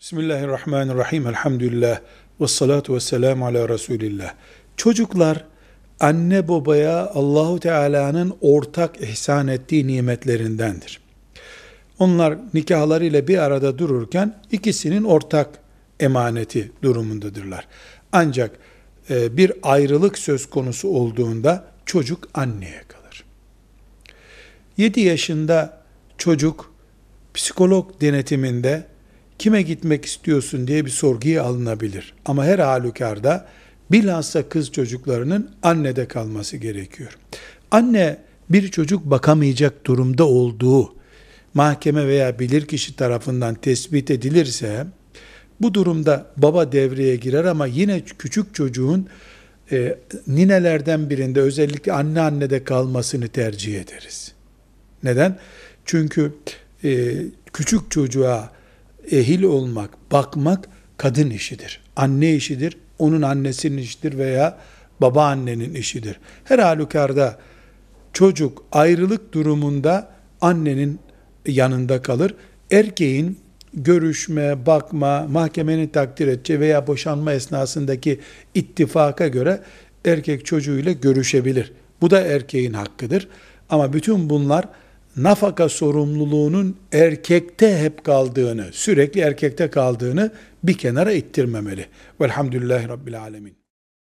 Bismillahirrahmanirrahim. Elhamdülillah. Ve salatu ve selamu ala Resulillah. Çocuklar anne babaya Allahu Teala'nın ortak ihsan ettiği nimetlerindendir. Onlar nikahlarıyla bir arada dururken ikisinin ortak emaneti durumundadırlar. Ancak e, bir ayrılık söz konusu olduğunda çocuk anneye kalır. 7 yaşında çocuk psikolog denetiminde kime gitmek istiyorsun diye bir sorguya alınabilir. Ama her halükarda bilhassa kız çocuklarının annede kalması gerekiyor. Anne bir çocuk bakamayacak durumda olduğu mahkeme veya bilirkişi tarafından tespit edilirse bu durumda baba devreye girer ama yine küçük çocuğun e, ninelerden birinde özellikle anne annede kalmasını tercih ederiz. Neden? Çünkü e, küçük çocuğa ehil olmak, bakmak kadın işidir. Anne işidir, onun annesinin işidir veya babaannenin işidir. Her halükarda çocuk ayrılık durumunda annenin yanında kalır. Erkeğin görüşme, bakma, mahkemenin takdir edeceği veya boşanma esnasındaki ittifaka göre erkek çocuğuyla görüşebilir. Bu da erkeğin hakkıdır. Ama bütün bunlar nafaka sorumluluğunun erkekte hep kaldığını, sürekli erkekte kaldığını bir kenara ittirmemeli. Velhamdülillahi Rabbil Alemin.